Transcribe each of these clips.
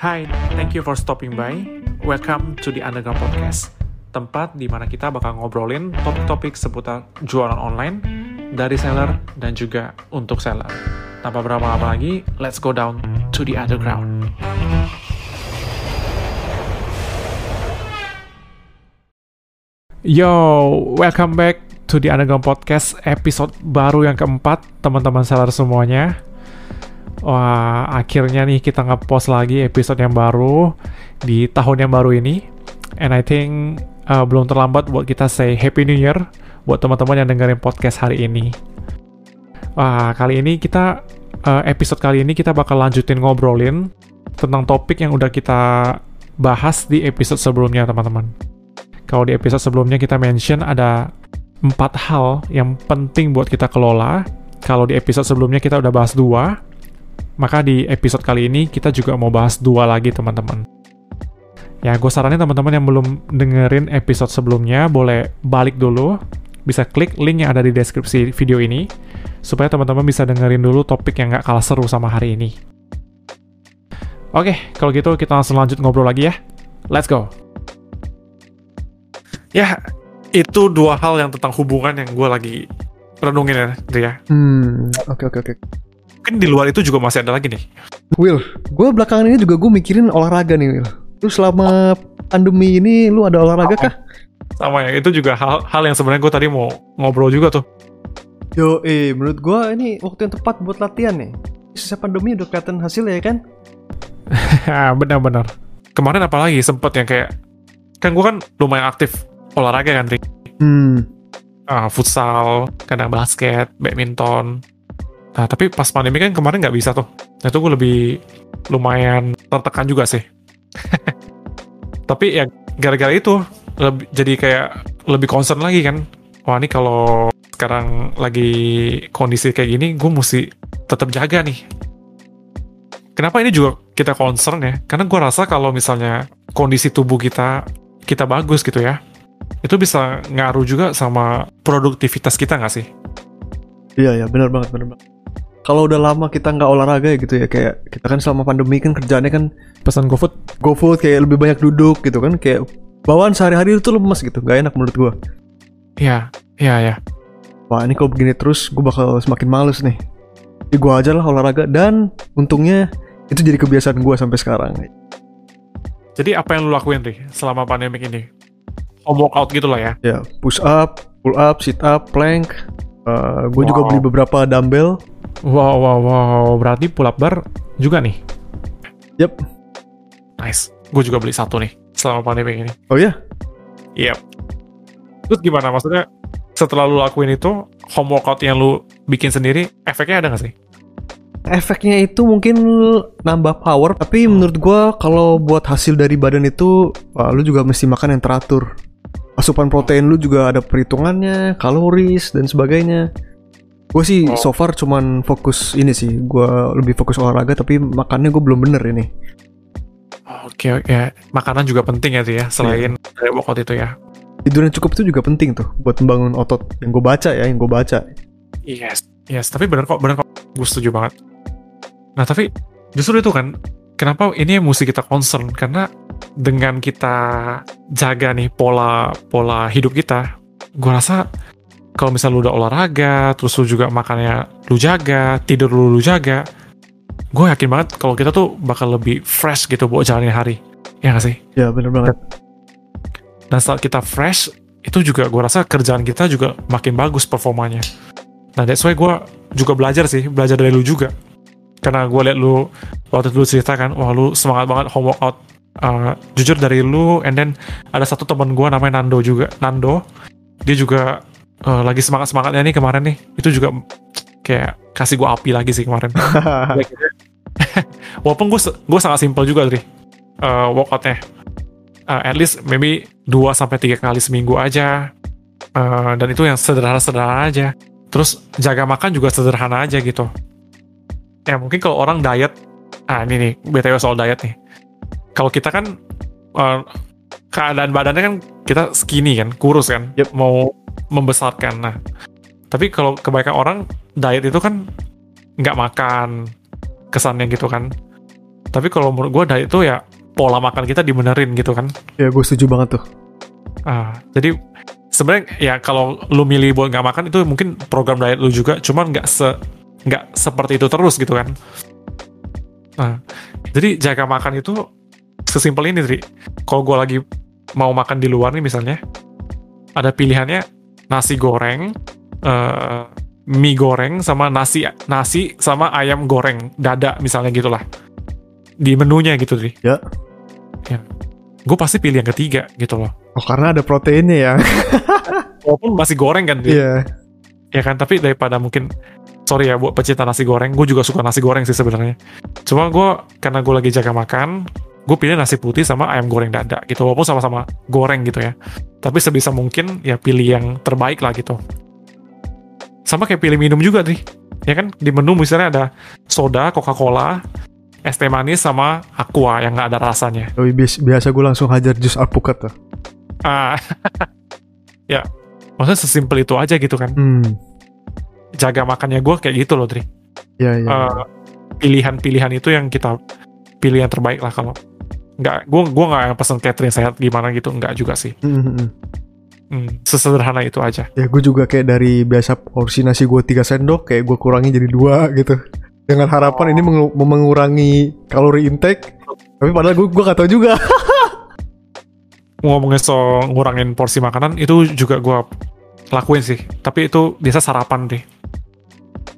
Hai, thank you for stopping by. Welcome to the Underground Podcast, tempat di mana kita bakal ngobrolin topik-topik seputar jualan online dari seller dan juga untuk seller. Tanpa berlama-lama lagi, let's go down to the underground. Yo, welcome back to the Underground Podcast episode baru yang keempat, teman-teman seller semuanya. Wah, akhirnya nih kita nge-post lagi episode yang baru di tahun yang baru ini. And I think uh, belum terlambat buat kita say Happy New Year buat teman-teman yang dengerin podcast hari ini. Wah, kali ini kita uh, episode kali ini kita bakal lanjutin ngobrolin tentang topik yang udah kita bahas di episode sebelumnya, teman-teman. Kalau di episode sebelumnya kita mention ada empat hal yang penting buat kita kelola. Kalau di episode sebelumnya kita udah bahas dua, maka di episode kali ini kita juga mau bahas dua lagi teman-teman. Ya, gue saranin teman-teman yang belum dengerin episode sebelumnya, boleh balik dulu, bisa klik link yang ada di deskripsi video ini, supaya teman-teman bisa dengerin dulu topik yang gak kalah seru sama hari ini. Oke, kalau gitu kita langsung lanjut ngobrol lagi ya. Let's go! Ya, itu dua hal yang tentang hubungan yang gue lagi renungin ya, Ria. Hmm, oke oke oke. Mungkin di luar itu juga masih ada lagi nih. Will, gue belakangan ini juga gue mikirin olahraga nih Will. Lu selama pandemi ini lu ada olahraga kah? Sama ya, itu juga hal, hal yang sebenarnya gue tadi mau ngobrol juga tuh. Yo, eh, menurut gue ini waktu yang tepat buat latihan nih. Sisa pandemi udah kelihatan hasilnya ya kan? Benar-benar. Kemarin apalagi sempet yang kayak, kan gue kan lumayan aktif olahraga kan, Rick. Hmm, Ah, futsal, kadang basket, badminton. Nah, tapi pas pandemi kan kemarin nggak bisa tuh. Nah, itu gue lebih lumayan tertekan juga sih. tapi ya gara-gara itu lebih, jadi kayak lebih concern lagi kan. Wah ini kalau sekarang lagi kondisi kayak gini, gue mesti tetap jaga nih. Kenapa ini juga kita concern ya? Karena gue rasa kalau misalnya kondisi tubuh kita kita bagus gitu ya, itu bisa ngaruh juga sama produktivitas kita nggak sih? iya ya, benar banget, benar banget. Kalau udah lama kita nggak olahraga ya gitu ya, kayak kita kan selama pandemi kan kerjaannya kan Pesan GoFood GoFood kayak lebih banyak duduk gitu kan, kayak bawaan sehari-hari itu lemes gitu, nggak enak menurut gue. Ya, ya, ya. Wah ini kalau begini terus gue bakal semakin males nih. Jadi gue aja lah olahraga dan untungnya itu jadi kebiasaan gue sampai sekarang. Jadi apa yang lu lakuin nih selama pandemik ini? Home workout gitu lah ya. Ya push up, pull up, sit up, plank. gue juga Wow. beli beberapa dumbbell. Wow, wow, wow. Berarti pull up bar juga nih. Yep. Nice. Gue juga beli satu nih selama pandemik ini. Oh ya? Yep. Terus gimana? Maksudnya setelah lu lakuin itu, home workout yang lu bikin sendiri, efeknya ada nggak sih? Efeknya itu mungkin nambah power, tapi menurut gue kalau buat hasil dari badan itu, wah, lu juga mesti makan yang teratur. Asupan protein lu juga ada perhitungannya, kaloris dan sebagainya. Gue sih Oh. so far cuman fokus ini sih, gue lebih fokus olahraga tapi makannya gue belum bener ini. Oke, oke. Makanan juga penting ya tuh ya, selain dari workout itu ya. Tidur yang cukup itu juga penting tuh buat membangun otot. Yang gue baca ya, yang gue baca. Yes, yes. Tapi bener kok, bener kok. Gue setuju banget. Nah, tapi justru itu kan, kenapa ini yang mesti kita concern? Karena dengan kita jaga nih pola pola hidup kita, gue rasa kalau misalnya lu udah olahraga, terus lu juga makannya lu jaga, tidur lu lu jaga, gue yakin banget kalau kita tuh bakal lebih fresh gitu buat jalanin hari. Ya gak sih? Ya bener banget. Dan saat kita fresh, itu juga gue rasa kerjaan kita juga makin bagus performanya. Nah that's why gue juga belajar sih, belajar dari lu juga. Karena gue liat lu waktu itu lu cerita kan, wah lu semangat banget home workout. Uh, jujur dari lu, and then ada satu teman gue namanya Nando juga, Nando. Dia juga uh, lagi semangat semangatnya nih kemarin nih. Itu juga kayak kasih gue api lagi sih kemarin. Walaupun gue gue sangat simpel juga sih uh, workoutnya. Uh, at least maybe 2 sampai tiga kali seminggu aja. Uh, dan itu yang sederhana-sederhana aja. Terus jaga makan juga sederhana aja gitu. Ya mungkin kalau orang diet, ah ini nih btw soal diet nih. Kalau kita kan uh, keadaan badannya kan kita skinny kan, kurus kan, Yep. mau membesarkan. Nah, tapi kalau kebanyakan orang diet itu kan nggak makan kesannya gitu kan. Tapi kalau menurut gue diet itu ya pola makan kita dibenerin gitu kan. Ya gue setuju banget tuh. Ah, jadi sebenarnya ya kalau lu milih buat nggak makan itu mungkin program diet lu juga, cuman nggak se nggak seperti itu terus gitu kan. Nah, jadi jaga makan itu sesimpel ini, Tri. Kalau gue lagi mau makan di luar nih misalnya, ada pilihannya nasi goreng, eh, mie goreng sama nasi nasi sama ayam goreng dada misalnya gitulah di menunya gitu Tri. Ya. Ya. Gue pasti pilih yang ketiga gitu loh. Oh karena ada proteinnya ya. Walaupun masih goreng kan. Iya. ya kan tapi daripada mungkin sorry ya buat pecinta nasi goreng gue juga suka nasi goreng sih sebenarnya cuma gue karena gue lagi jaga makan gue pilih nasi putih sama ayam goreng dada gitu walaupun sama-sama goreng gitu ya. Tapi sebisa mungkin ya pilih yang terbaik lah gitu. Sama kayak pilih minum juga nih ya kan di menu misalnya ada soda coca cola es teh manis sama aqua yang nggak ada rasanya. Tapi bias- biasa gue langsung hajar jus alpukat tuh. ah. Ya maksudnya sesimpel itu aja gitu kan. Hmm. jaga makannya gue kayak gitu loh Tri. Ya ya. Eh, pilihan-pilihan itu yang kita pilih yang terbaik lah kalau nggak gue gua nggak yang pesen catering sehat gimana gitu nggak juga sih Hmm, hmm, hmm. Hmm, sesederhana itu aja Ya gue juga kayak dari biasa porsi nasi gue 3 sendok kayak gue kurangi jadi dua gitu. Dengan harapan ini mengu- mengurangi kalori intake. Tapi padahal gue gue gak tahu juga. ngomongin soal ngurangin porsi makanan itu juga gue lakuin sih tapi itu biasa sarapan deh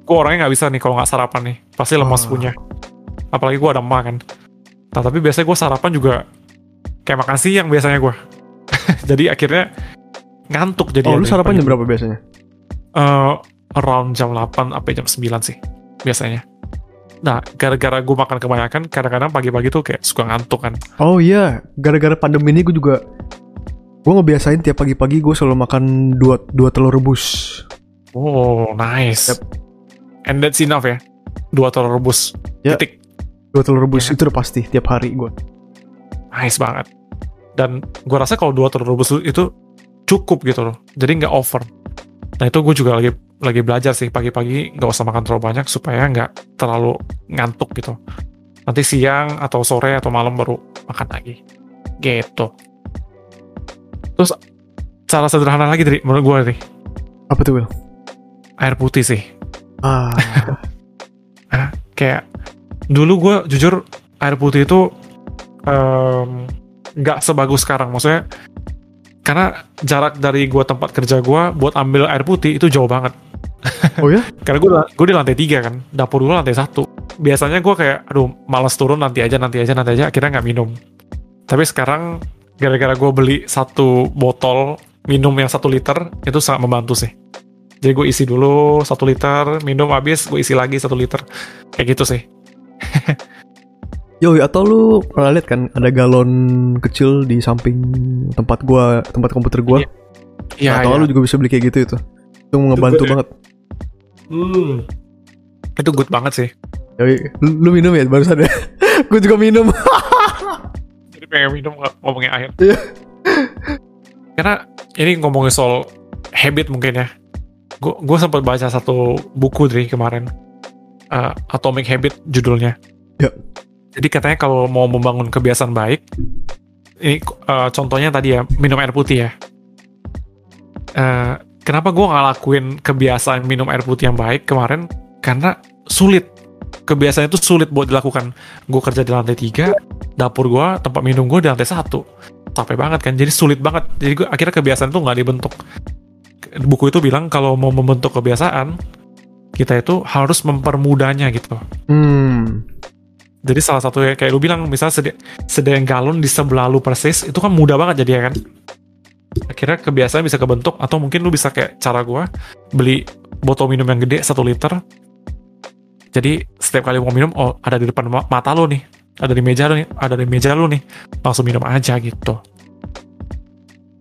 gue orangnya nggak bisa nih kalau nggak sarapan nih pasti lemas Ah. punya apalagi gue ada emak kan nah tapi biasanya gue sarapan juga kayak makan siang biasanya gue jadi akhirnya ngantuk jadi oh lu sarapan jam berapa biasanya? Eh, around jam 8 sampai jam 9 sih biasanya. Nah, gara-gara gue makan kebanyakan, kadang-kadang pagi-pagi tuh kayak suka ngantuk kan. Oh iya, gara-gara pandemi ini gue juga gue ngebiasain tiap pagi-pagi gue selalu makan dua dua telur rebus. Oh, nice. Yep. And that's enough ya. Dua telur rebus. Ya. Titik. Dua telur rebus Iya. itu udah pasti tiap hari gue. Nice banget. Dan gue rasa kalau dua telur rebus itu cukup gitu loh. Jadi nggak over. Nah itu gue juga lagi lagi belajar sih pagi-pagi nggak usah makan terlalu banyak supaya nggak terlalu ngantuk gitu. Nanti siang atau sore atau malam baru makan lagi. Gitu. Terus cara sederhana lagi dari menurut gue nih Apa tuh Will? air putih sih. Ah, Kayak dulu gue jujur air putih itu nggak sebagus sekarang. Maksudnya karena jarak dari gua tempat kerja gua buat ambil air putih itu jauh banget. oh ya? Karena gue gue di lantai tiga kan, dapur gue lantai satu. Biasanya gue kayak, aduh, malas turun nanti aja, nanti aja, nanti aja, akhirnya nggak minum. Tapi sekarang gara-gara gue beli satu botol minum yang satu liter itu sangat membantu sih. Jadi gue isi dulu satu liter, minum habis, gue isi lagi satu liter, kayak gitu sih. Yo, atau lu pernah lihat kan ada galon kecil di samping tempat gua, tempat komputer gua. Iya, atau iya. lu juga bisa beli kayak gitu itu. Itu ngebantu good ya. banget. Hmm. Itu good banget sih. Yoi, lu, lu minum ya barusan ya? gue juga minum. Jadi pengen minum nggak ngomongin air. Iya. Karena ini ngomongin soal habit mungkin ya. Gue sempat baca satu buku dari kemarin. Eh, Atomic Habit judulnya. Ya. Jadi katanya kalau mau membangun kebiasaan baik, ini eh, contohnya tadi ya minum air putih ya. Eh, kenapa gue nggak lakuin kebiasaan minum air putih yang baik kemarin? Karena sulit. Kebiasaan itu sulit buat dilakukan. Gue kerja di lantai tiga, dapur gue, tempat minum gue di lantai satu. Capek banget kan, jadi sulit banget. Jadi gue akhirnya kebiasaan itu nggak dibentuk. Buku itu bilang kalau mau membentuk kebiasaan, kita itu harus mempermudahnya gitu. hmm. Jadi salah satu ya, kayak lu bilang misalnya sedi sediain galon di sebelah lu persis itu kan mudah banget jadi ya kan. Akhirnya kebiasaan bisa kebentuk atau mungkin lu bisa kayak cara gua beli botol minum yang gede satu liter. Jadi setiap kali mau minum oh ada di depan ma- mata lu nih, ada di meja lu nih, ada di meja lu nih, langsung minum aja gitu.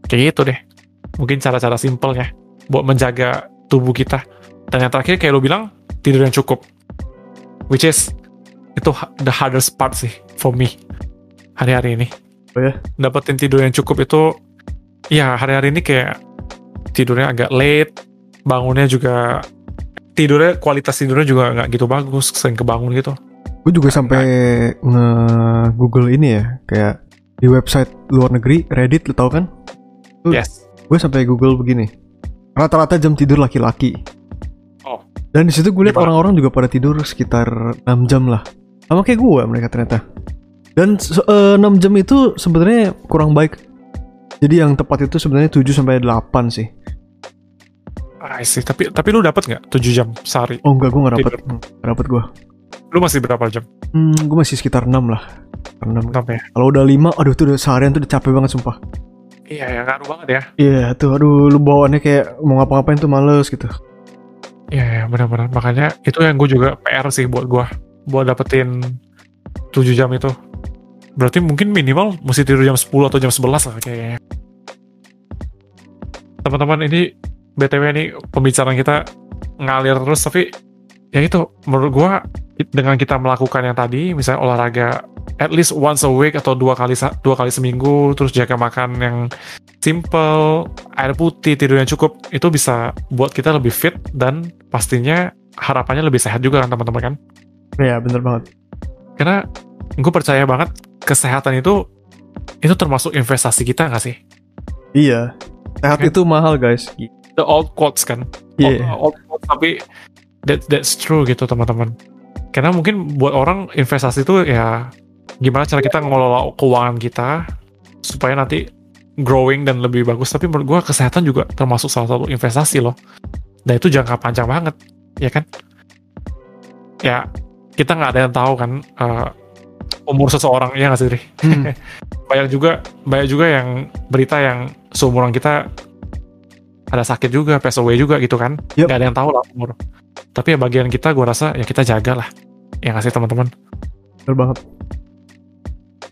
Kayak gitu deh. Mungkin cara-cara simpel ya buat menjaga tubuh kita. Dan yang terakhir kayak lu bilang tidur yang cukup. Which is itu the hardest part sih for me hari-hari ini. Oh ya? Dapetin tidur yang cukup itu ya hari-hari ini kayak tidurnya agak late, bangunnya juga tidurnya kualitas tidurnya juga nggak gitu bagus, sering kebangun gitu. Gue juga sampai nge-google ini ya, kayak di website luar negeri, Reddit, lu tau kan? Tuh, Yes. Gue sampai google begini. Rata-rata jam tidur laki-laki. Oh. Dan di situ gue lihat orang-orang juga pada tidur sekitar 6 jam lah. Sama kayak gue mereka ternyata. Dan 6 jam itu sebenarnya kurang baik. Jadi yang tepat itu sebenarnya 7 sampai 8 sih. I see. Tapi tapi lu dapat nggak 7 jam sehari? Oh enggak, gue nggak dapet, nggak dapet gue. Lu masih berapa jam? Hmm, gue masih sekitar 6 lah. 6. Enam ya? Kalau udah 5, aduh tuh udah seharian tuh udah capek banget sumpah. Iya, ya ngaruh banget ya. Iya tuh, aduh lu bawaannya kayak mau ngapa-ngapain tuh males gitu. Iya, ya, benar-benar. Makanya itu yang gue juga PR sih buat gue. Buat dapetin 7 jam itu. Berarti mungkin minimal mesti tidur jam 10 atau jam 11 lah kayaknya. Teman-teman, ini BTW nih pembicaraan kita ngalir terus, tapi ya itu, menurut gue dengan kita melakukan yang tadi, misalnya olahraga at least once a week atau dua kali dua kali seminggu, terus jaga makan yang simple, air putih, tidur yang cukup, itu bisa buat kita lebih fit dan pastinya harapannya lebih sehat juga kan teman-teman kan. Iya bener banget. Karena gue percaya banget kesehatan itu itu termasuk investasi kita nggak sih? Iya. Sehat Kan? itu mahal guys. The old quotes kan. Iya. Old, old quotes tapi that, that's true gitu teman-teman. Karena mungkin buat orang investasi itu ya gimana cara kita ngelola keuangan kita supaya nanti growing dan lebih bagus. Tapi menurut gue kesehatan juga termasuk salah satu investasi loh. Dan itu jangka panjang banget, ya kan? Ya kita nggak ada yang tahu kan eh, umur seseorang ya nggak sih? Hmm. banyak juga banyak juga yang berita yang seumuran kita ada sakit juga, pass away juga gitu kan. Yep. Gak ada yang tahu lah umur. Tapi ya bagian kita gue rasa ya kita jaga lah. Ya nggak sih teman-teman? Bener banget.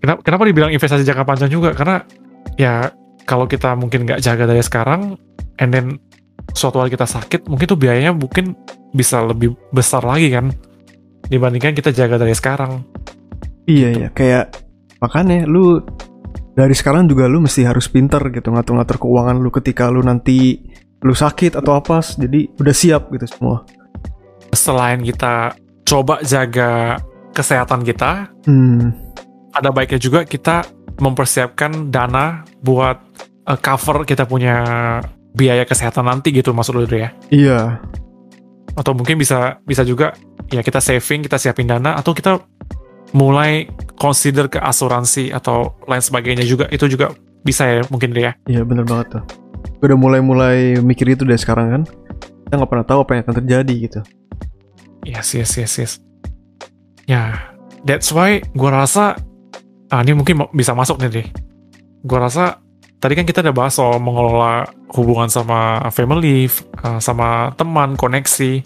Kenapa, kenapa dibilang investasi jangka panjang juga? Karena ya kalau kita mungkin nggak jaga dari sekarang, and then suatu hari kita sakit, mungkin tuh biayanya mungkin bisa lebih besar lagi kan dibandingkan kita jaga dari sekarang. Iya iya kayak makanya lu dari sekarang juga lu mesti harus pinter gitu ngatur-ngatur keuangan lu ketika lu nanti lu sakit atau apa jadi udah siap gitu semua. Selain kita coba jaga kesehatan kita, Hmm. ada baiknya juga kita mempersiapkan dana buat uh, cover kita punya biaya kesehatan nanti gitu maksud lu ya Iya. atau mungkin bisa bisa juga ya kita saving kita siapin dana atau kita mulai consider ke asuransi atau lain sebagainya juga itu juga bisa ya mungkin ya Iya bener banget tuh. Gue udah mulai-mulai mikir itu dari sekarang kan. Kita nggak pernah tahu apa yang akan terjadi gitu. yes yes yes yes ya that's why gua rasa ah ini mungkin bisa masuk nih Dre. gua rasa tadi kan kita udah bahas soal mengelola hubungan sama family, uh, sama teman, koneksi.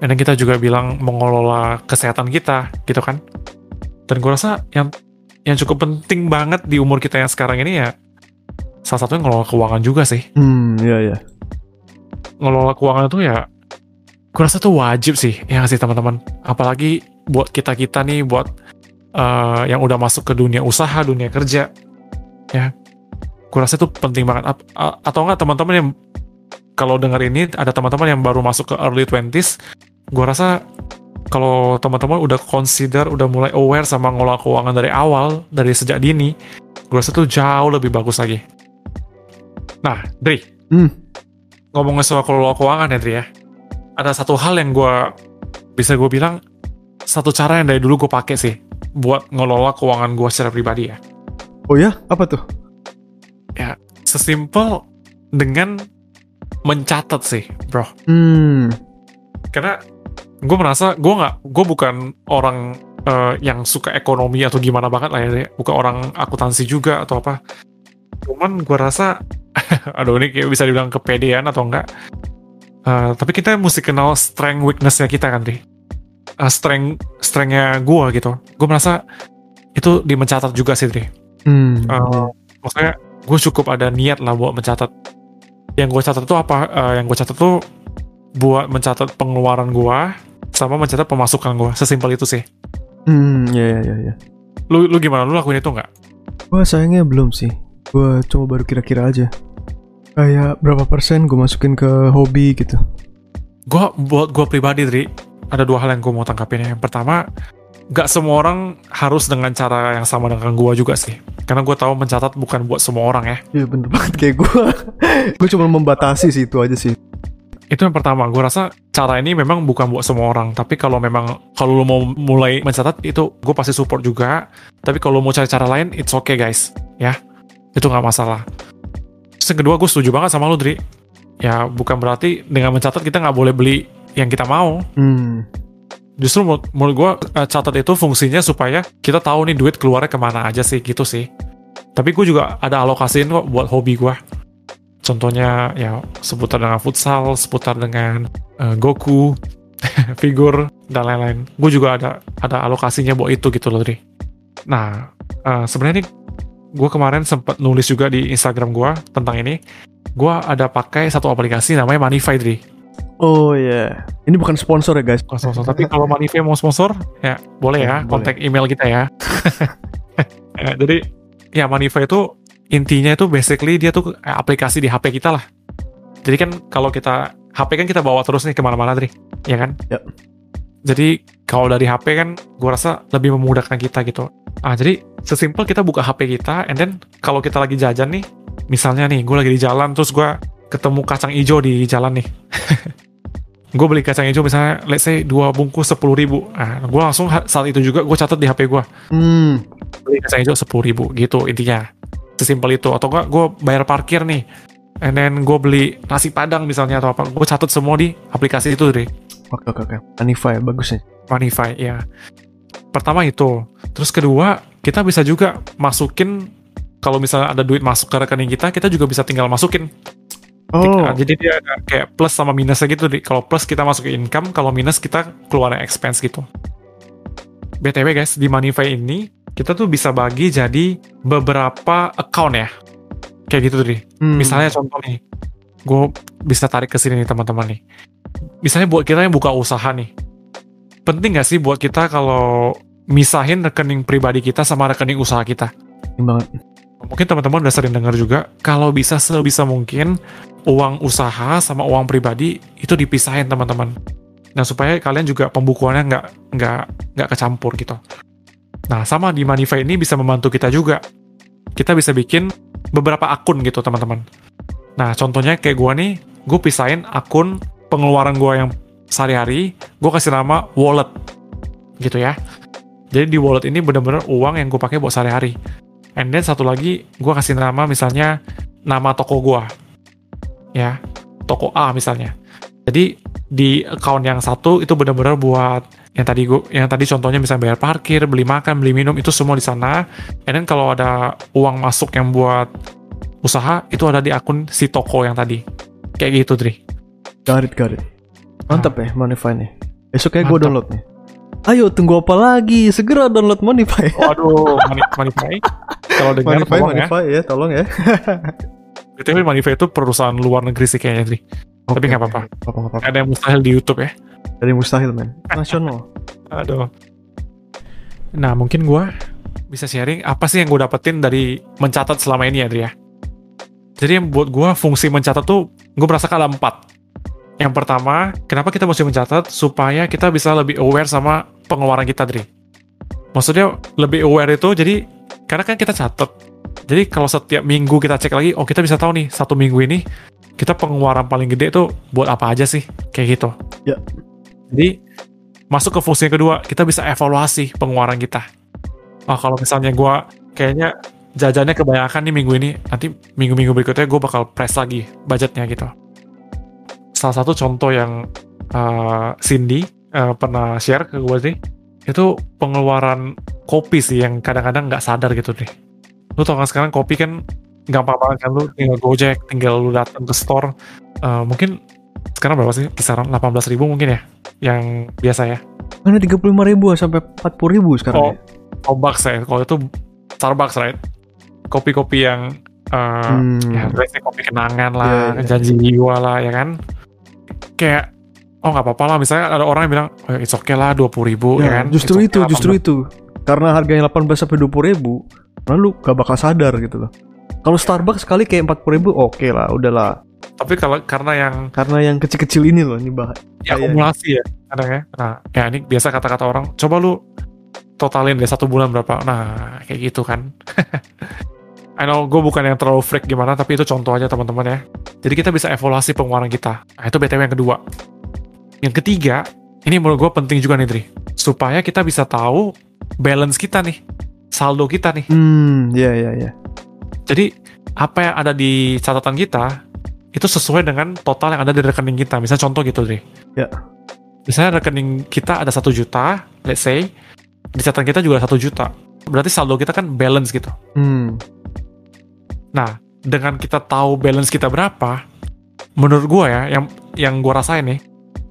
Dan kita juga bilang mengelola kesehatan kita, gitu kan? Dan gue rasa yang yang cukup penting banget di umur kita yang sekarang ini ya salah satunya ngelola keuangan juga sih. Hmm iya iya. Ngelola keuangan itu ya gue rasa tuh wajib sih, ya sih teman-teman. Apalagi buat kita-kita nih, buat uh, yang udah masuk ke dunia usaha, dunia kerja, ya gue rasa itu penting banget. A- atau enggak teman-teman yang kalau dengar ini ada teman-teman yang baru masuk ke early 20s gue rasa kalau teman-teman udah consider udah mulai aware sama ngelola keuangan dari awal dari sejak dini gue rasa itu jauh lebih bagus lagi. Nah Dri. Hmm. ngomongin soal kelola keuangan ya Dri ya. Ada satu hal yang gue bisa gue bilang satu cara yang dari dulu gue pakai sih buat ngelola keuangan gue secara pribadi ya. Oh ya? Apa tuh? Sesimpel dengan mencatat sih, bro. Hmm. Karena gue merasa gue nggak, gue bukan orang eh, yang suka ekonomi atau gimana banget lah ya, bukan orang akuntansi juga atau apa. Cuman gue rasa, aduh ini kayak bisa dibilang kepedean atau enggak. Eh, tapi kita mesti kenal strength weaknessnya kita kan, deh. strength strengthnya gue gitu. Gue merasa itu di mencatat juga sih, deh. Hmm. Uh, maksudnya gue cukup ada niat lah buat mencatat yang gue catat tuh apa Uh, yang gue catat tuh buat mencatat pengeluaran gue sama mencatat pemasukan gue sesimpel itu sih Hmm, ya ya ya ya. lu lu gimana lu lakuin itu nggak Gua sayangnya belum sih. Gua cuma baru kira-kira aja. Kayak berapa persen gue masukin ke hobi gitu. gue buat gue pribadi Dri ada dua hal yang gue mau tangkapin yang pertama gak semua orang harus dengan cara yang sama dengan gua juga sih. Karena gue tahu mencatat bukan buat semua orang ya. Iya bener banget kayak gue. gue cuma membatasi sih itu aja sih. Itu yang pertama, gue rasa cara ini memang bukan buat semua orang. Tapi kalau memang kalau lo mau mulai mencatat itu gue pasti support juga. Tapi kalau mau cari cara lain, it's okay guys, ya. Itu nggak masalah. Terus yang kedua, gue setuju banget sama lo, Dri. Ya bukan berarti dengan mencatat kita nggak boleh beli yang kita mau. Hmm. Justru menurut, menurut gue catat itu fungsinya supaya kita tahu nih duit keluarnya ke mana aja sih gitu sih. Tapi gue juga ada alokasiin kok buat hobi gue. Contohnya ya seputar dengan futsal, seputar dengan uh, Goku, figur dan lain-lain. Gue juga ada ada alokasinya buat itu gitu loh, Dri. Nah, uh, sebenarnya nih gue kemarin sempat nulis juga di Instagram gue tentang ini. Gue ada pakai satu aplikasi namanya Manify, Dri. Oh iya, yeah. ini bukan sponsor ya guys. Bukan sponsor, tapi kalau Manify mau sponsor, ya boleh ya, boleh. kontak email kita ya. ya. Jadi ya Manify itu intinya itu basically dia tuh aplikasi di HP kita lah. Jadi kan kalau kita HP kan kita bawa terus nih ke mana-mana, Tri, ya kan? Yep. Jadi kalau dari HP kan, gue rasa lebih memudahkan kita gitu. Ah jadi sesimpel kita buka HP kita, and then kalau kita lagi jajan nih, misalnya nih gue lagi di jalan terus gue ketemu kacang hijau di jalan nih. gue beli kacang hijau misalnya let's say dua bungkus sepuluh ribu. Nah gue langsung saat itu juga gue catat di hp gue hmm. beli kacang hijau sepuluh ribu gitu intinya. Sesimpel itu. Atau enggak gue bayar parkir nih. And then gue beli nasi padang misalnya atau apa gue catat semua di aplikasi itu deh oke oke oke. Manify bagus nih. Manify ya pertama itu. Terus kedua kita bisa juga masukin kalau misalnya ada duit masuk ke rekening kita kita juga bisa tinggal masukin Oh. Jadi dia ada kayak plus sama minusnya gitu. Kalau plus kita masuk ke income, kalau minus kita keluar expense gitu. BTW guys, di Manify ini kita tuh bisa bagi jadi beberapa account ya. Kayak gitu tuh. Hmm. Misalnya contoh nih, gue bisa tarik ke sini nih teman-teman nih. Misalnya buat kita yang buka usaha nih. Penting gak sih buat kita kalau misahin rekening pribadi kita sama rekening usaha kita? Banget mungkin teman-teman udah sering dengar juga kalau bisa sebisa mungkin uang usaha sama uang pribadi itu dipisahin teman-teman. Nah supaya kalian juga pembukuannya nggak nggak nggak kecampur gitu. Nah sama di Manify ini bisa membantu kita juga. Kita bisa bikin beberapa akun gitu teman-teman. Nah contohnya kayak gue nih gue pisahin akun pengeluaran gue yang sehari-hari gue kasih nama wallet gitu ya. Jadi di wallet ini bener-bener uang yang gue pakai buat sehari-hari And then satu lagi, gue kasih nama misalnya nama toko gue. Ya, toko A misalnya. Jadi di account yang satu itu benar-benar buat yang tadi gua, yang tadi contohnya misalnya bayar parkir, beli makan, beli minum itu semua di sana. And then kalau ada uang masuk yang buat usaha itu ada di akun si toko yang tadi. Kayak gitu, Dri. Got it, got it. Mantap nah. ya Manify nih. Besok kayak gue download nih. Ayo tunggu apa lagi? Segera download Manify. Waduh, Manify. Kalau dengar Manify, tolong Manify ya. ya, tolong ya. BTW Manify itu perusahaan luar negeri sih kayaknya, Tri. Okay, Tapi nggak apa-apa. Apa-apa. Ada yang mustahil di YouTube ya. Ada yang mustahil, men. Nasional. Aduh. Nah, mungkin gue bisa sharing apa sih yang gue dapetin dari mencatat selama ini ya, ya. Jadi yang buat gue fungsi mencatat tuh gue merasa ada empat. Yang pertama, kenapa kita mesti mencatat? Supaya kita bisa lebih aware sama pengeluaran kita, Dri. Maksudnya lebih aware itu jadi karena kan kita catat. Jadi kalau setiap minggu kita cek lagi, oh kita bisa tahu nih satu minggu ini kita pengeluaran paling gede itu buat apa aja sih kayak gitu. Ya. Jadi masuk ke fungsi yang kedua, kita bisa evaluasi pengeluaran kita. Oh kalau misalnya gue kayaknya jajannya kebanyakan nih minggu ini, nanti minggu-minggu berikutnya gue bakal press lagi budgetnya gitu. Salah satu contoh yang uh, Cindy uh, pernah share ke gue sih itu pengeluaran kopi sih yang kadang-kadang nggak sadar gitu deh. Lu tau kan sekarang kopi kan gampang banget kan lu tinggal gojek, tinggal lu datang ke store. Uh, mungkin sekarang berapa sih? Kisaran 18 ribu mungkin ya? Yang biasa ya? Mana 35 ribu sampai 40 ribu sekarang oh, ya? Starbucks ya, kalau itu Starbucks right? Kopi-kopi yang uh, hmm. ya kopi kenangan lah, yeah, yeah. janji jiwa lah ya kan? Kayak oh nggak apa-apa lah misalnya ada orang yang bilang oh, it's okay lah dua puluh ribu ya, ya kan justru itu justru itu karena harganya 18 sampai dua puluh ribu lalu gak bakal sadar gitu loh kalau Starbucks sekali kayak empat puluh ribu oke okay lah udahlah tapi kalau karena yang karena yang kecil-kecil ini loh ini bah ya akumulasi ya kadang ya nah ya ini biasa kata-kata orang coba lu totalin deh satu bulan berapa. Nah, kayak gitu kan. I know gue bukan yang terlalu freak gimana, tapi itu contoh aja teman-teman ya. Jadi kita bisa evaluasi pengeluaran kita. Nah, itu BTW yang kedua. Yang ketiga, ini menurut gue penting juga nih, Dri. Supaya kita bisa tahu balance kita nih. Saldo kita nih. Hmm, ya ya ya. Jadi, apa yang ada di catatan kita, itu sesuai dengan total yang ada di rekening kita. Misalnya contoh gitu, Dri. Ya. Misalnya rekening kita ada satu juta, let's say, di catatan kita juga satu juta. Berarti saldo kita kan balance gitu. Hmm. Nah, dengan kita tahu balance kita berapa, menurut gua ya, yang yang gua rasain nih,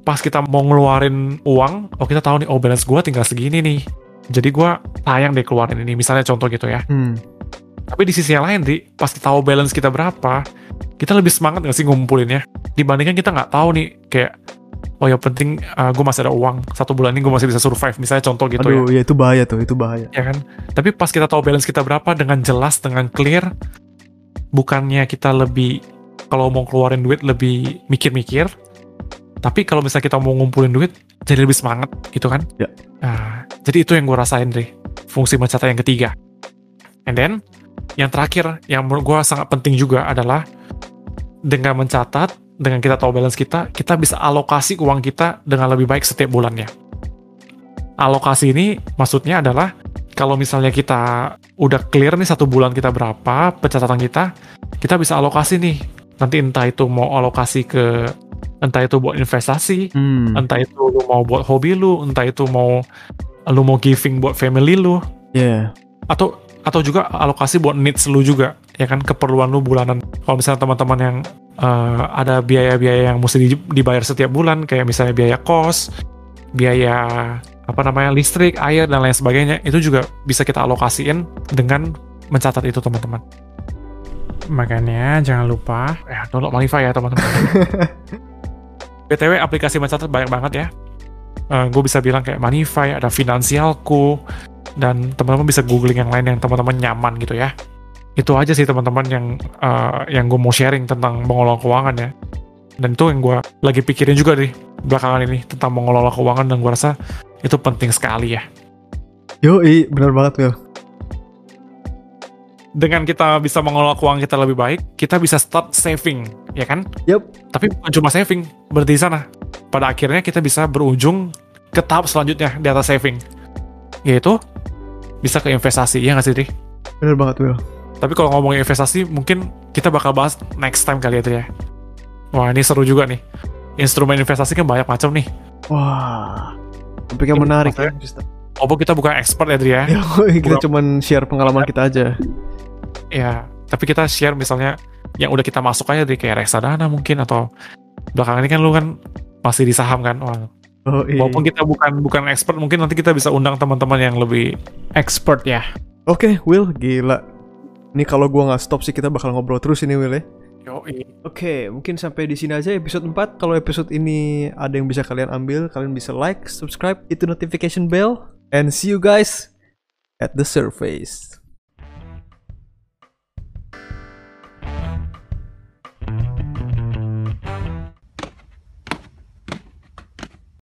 pas kita mau ngeluarin uang, oh kita tahu nih, oh balance gua tinggal segini nih. Jadi gua sayang deh keluarin ini, misalnya contoh gitu ya. Hmm. Tapi di sisi yang lain, di pas kita tahu balance kita berapa, kita lebih semangat nggak sih ngumpulinnya? Dibandingkan kita nggak tahu nih, kayak, oh ya penting uh, gue masih ada uang, satu bulan ini gue masih bisa survive, misalnya contoh gitu ya. Aduh, ya itu bahaya tuh, itu bahaya. ya kan? Tapi pas kita tahu balance kita berapa dengan jelas, dengan clear, bukannya kita lebih kalau mau keluarin duit lebih mikir-mikir, tapi kalau misalnya kita mau ngumpulin duit jadi lebih semangat gitu kan? Ya. Nah, jadi itu yang gue rasain deh, fungsi mencatat yang ketiga. And then yang terakhir yang menurut gue sangat penting juga adalah dengan mencatat, dengan kita tahu balance kita, kita bisa alokasi uang kita dengan lebih baik setiap bulannya. Alokasi ini maksudnya adalah kalau misalnya kita udah clear nih satu bulan kita berapa pencatatan kita, kita bisa alokasi nih. Nanti entah itu mau alokasi ke entah itu buat investasi, Hmm. entah itu lu mau buat hobi lu, entah itu mau lu mau giving buat family lu, Ya. atau atau juga alokasi buat needs lu juga, ya kan keperluan lu bulanan. Kalau misalnya teman-teman yang eh, ada biaya-biaya yang mesti di- dibayar setiap bulan, kayak misalnya biaya kos, biaya apa namanya listrik, air dan lain sebagainya, itu juga bisa kita alokasiin dengan mencatat itu teman-teman. Makanya jangan lupa ya download Malify ya teman-teman. BTW aplikasi mencatat banyak banget ya. gue bisa bilang kayak Manify, ada Finansialku, dan teman-teman bisa googling yang lain yang teman-teman nyaman gitu ya. Itu aja sih teman-teman yang eh, yang gue mau sharing tentang mengelola keuangan ya. Dan itu yang gue lagi pikirin juga nih belakangan ini tentang mengelola keuangan dan gue rasa itu penting sekali ya. Yo, benar banget Will. Dengan kita bisa mengelola keuangan kita lebih baik, kita bisa start saving, ya kan? Yup. Tapi bukan cuma saving, berarti di sana. Pada akhirnya kita bisa berujung ke tahap selanjutnya di atas saving. Yaitu bisa ke investasi, ya nggak sih, Dri? Benar banget Will. Tapi kalau ngomongin investasi, mungkin kita bakal bahas next time kali ya, Dri, ya. Wah, ini seru juga nih. Instrumen investasi kan banyak macam nih. Wah. Topik yang menarik ya. Walaupun kita bukan expert ya, Dri, ya. Ya, kita cuman share pengalaman kita aja. Ya, tapi kita share misalnya yang udah kita masuk aja dari kayak reksadana mungkin atau belakangan ini kan lu kan masih di saham kan. Wah, Oh, iya. walaupun kita bukan bukan expert mungkin nanti kita bisa undang teman-teman yang lebih expert ya. Oke, Will, gila. Ini kalau gua nggak stop sih kita bakal ngobrol terus ini Will ya. Oke, mungkin sampai di sini aja episode 4. Kalau episode ini ada yang bisa kalian ambil, kalian bisa like, subscribe, itu notification bell, and see you guys at the surface.